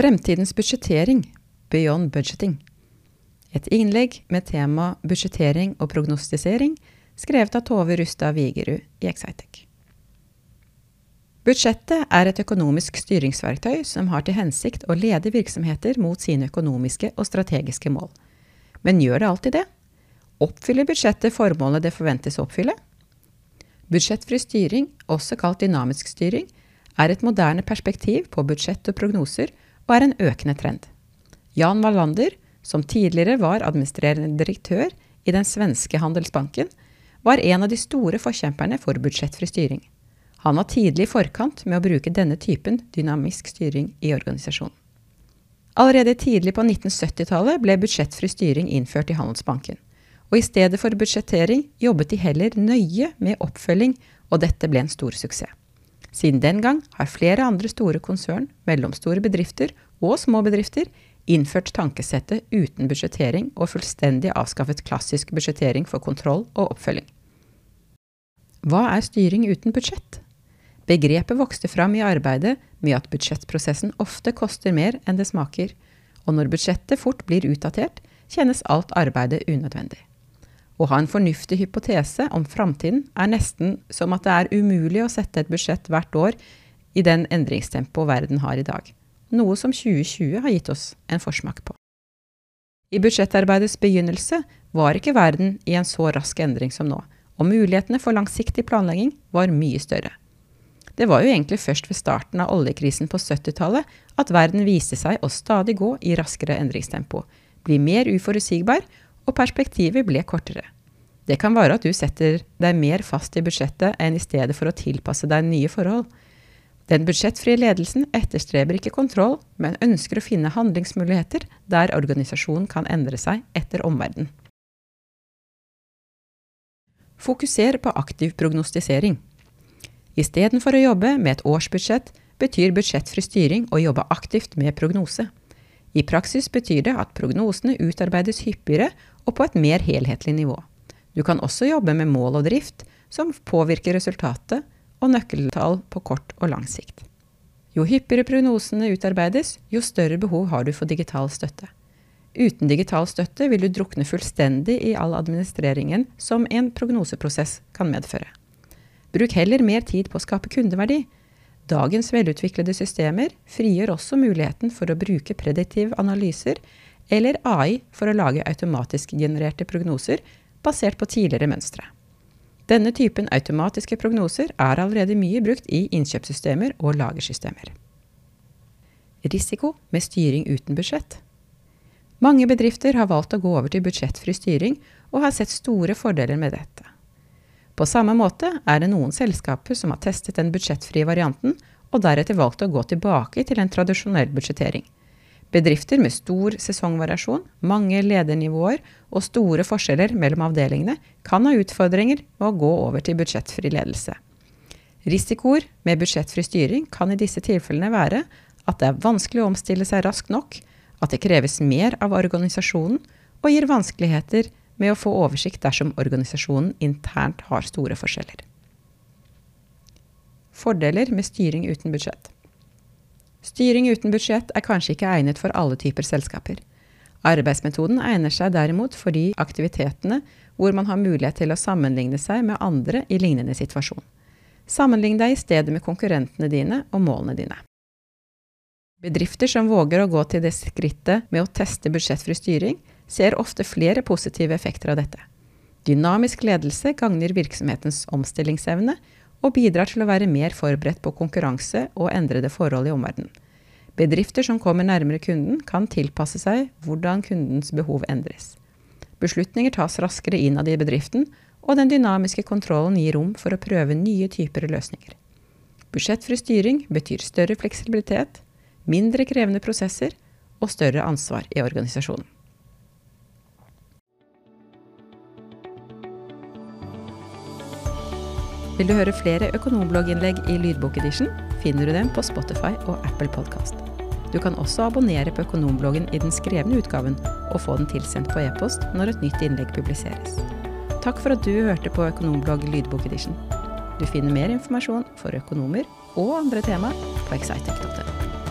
Fremtidens budsjettering, Beyond Budgeting. Et innlegg med tema budsjettering og prognostisering, skrevet av Tove Rustad Vigerud i Excitec. Budsjettet er et økonomisk styringsverktøy som har til hensikt å lede virksomheter mot sine økonomiske og strategiske mål. Men gjør det alltid det? Oppfyller budsjettet formålet det forventes å oppfylle? Budsjettfri styring, også kalt dynamisk styring, er et moderne perspektiv på budsjett og prognoser, og er en økende trend. Jan Wallander, som tidligere var administrerende direktør i den svenske Handelsbanken, var en av de store forkjemperne for budsjettfri styring. Han var tidlig i forkant med å bruke denne typen dynamisk styring i organisasjonen. Allerede tidlig på 1970-tallet ble budsjettfri styring innført i Handelsbanken. Og i stedet for budsjettering jobbet de heller nøye med oppfølging, og dette ble en stor suksess. Siden den gang har flere andre store konsern, mellomstore bedrifter og små bedrifter innført tankesettet uten budsjettering og fullstendig avskaffet klassisk budsjettering for kontroll og oppfølging. Hva er styring uten budsjett? Begrepet vokste fram i arbeidet med at budsjettprosessen ofte koster mer enn det smaker, og når budsjettet fort blir utdatert, kjennes alt arbeidet unødvendig. Å ha en fornuftig hypotese om framtiden er nesten som at det er umulig å sette et budsjett hvert år i den endringstempoet verden har i dag noe som 2020 har gitt oss en forsmak på. I budsjettarbeidets begynnelse var ikke verden i en så rask endring som nå, og mulighetene for langsiktig planlegging var mye større. Det var jo egentlig først ved starten av oljekrisen på 70-tallet at verden viste seg å stadig gå i raskere endringstempo, bli mer uforutsigbar, og perspektivet ble kortere. Det kan være at du setter deg mer fast i budsjettet enn i stedet for å tilpasse deg nye forhold. Den budsjettfrie ledelsen etterstreber ikke kontroll, men ønsker å finne handlingsmuligheter der organisasjonen kan endre seg etter omverdenen. Fokuser på aktiv prognostisering. Istedenfor å jobbe med et årsbudsjett, betyr budsjettfri styring å jobbe aktivt med prognose. I praksis betyr det at prognosene utarbeides hyppigere og på et mer helhetlig nivå. Du kan også jobbe med mål og drift, som påvirker resultatet, og nøkkeltall på kort og lang sikt. Jo hyppigere prognosene utarbeides, jo større behov har du for digital støtte. Uten digital støtte vil du drukne fullstendig i all administreringen som en prognoseprosess kan medføre. Bruk heller mer tid på å skape kundeverdi. Dagens velutviklede systemer frigjør også muligheten for å bruke prediktive analyser eller AI for å lage automatisk genererte prognoser basert på tidligere mønstre. Denne typen automatiske prognoser er allerede mye brukt i innkjøpssystemer og lagersystemer. Risiko med styring uten budsjett. Mange bedrifter har valgt å gå over til budsjettfri styring, og har sett store fordeler med dette. På samme måte er det noen selskaper som har testet den budsjettfrie varianten, og deretter valgt å gå tilbake til en tradisjonell budsjettering. Bedrifter med stor sesongvariasjon, mange ledernivåer og store forskjeller mellom avdelingene kan ha utfordringer med å gå over til budsjettfri ledelse. Risikoer med budsjettfri styring kan i disse tilfellene være at det er vanskelig å omstille seg raskt nok, at det kreves mer av organisasjonen, og gir vanskeligheter med å få oversikt dersom organisasjonen internt har store forskjeller. Fordeler med styring uten budsjett. Styring uten budsjett er kanskje ikke egnet for alle typer selskaper. Arbeidsmetoden egner seg derimot for de aktivitetene hvor man har mulighet til å sammenligne seg med andre i lignende situasjon. Sammenlign deg i stedet med konkurrentene dine og målene dine. Bedrifter som våger å gå til det skrittet med å teste budsjettfri styring, ser ofte flere positive effekter av dette. Dynamisk ledelse gagner virksomhetens omstillingsevne og bidrar til å være mer forberedt på konkurranse og endrede forhold i omverdenen. Bedrifter som kommer nærmere kunden, kan tilpasse seg hvordan kundens behov endres. Beslutninger tas raskere innad i bedriften, og den dynamiske kontrollen gir rom for å prøve nye typer løsninger. Budsjettfri styring betyr større fleksibilitet, mindre krevende prosesser og større ansvar i organisasjonen. Vil du høre flere økonomblogginnlegg i lydbokedition, finner du dem på Spotify og Apple Podkast. Du kan også abonnere på Økonombloggen i den skrevne utgaven og få den tilsendt på e-post når et nytt innlegg publiseres. Takk for at du hørte på Økonomblogg lydbokedition. Du finner mer informasjon for økonomer og andre tema på excitec.no.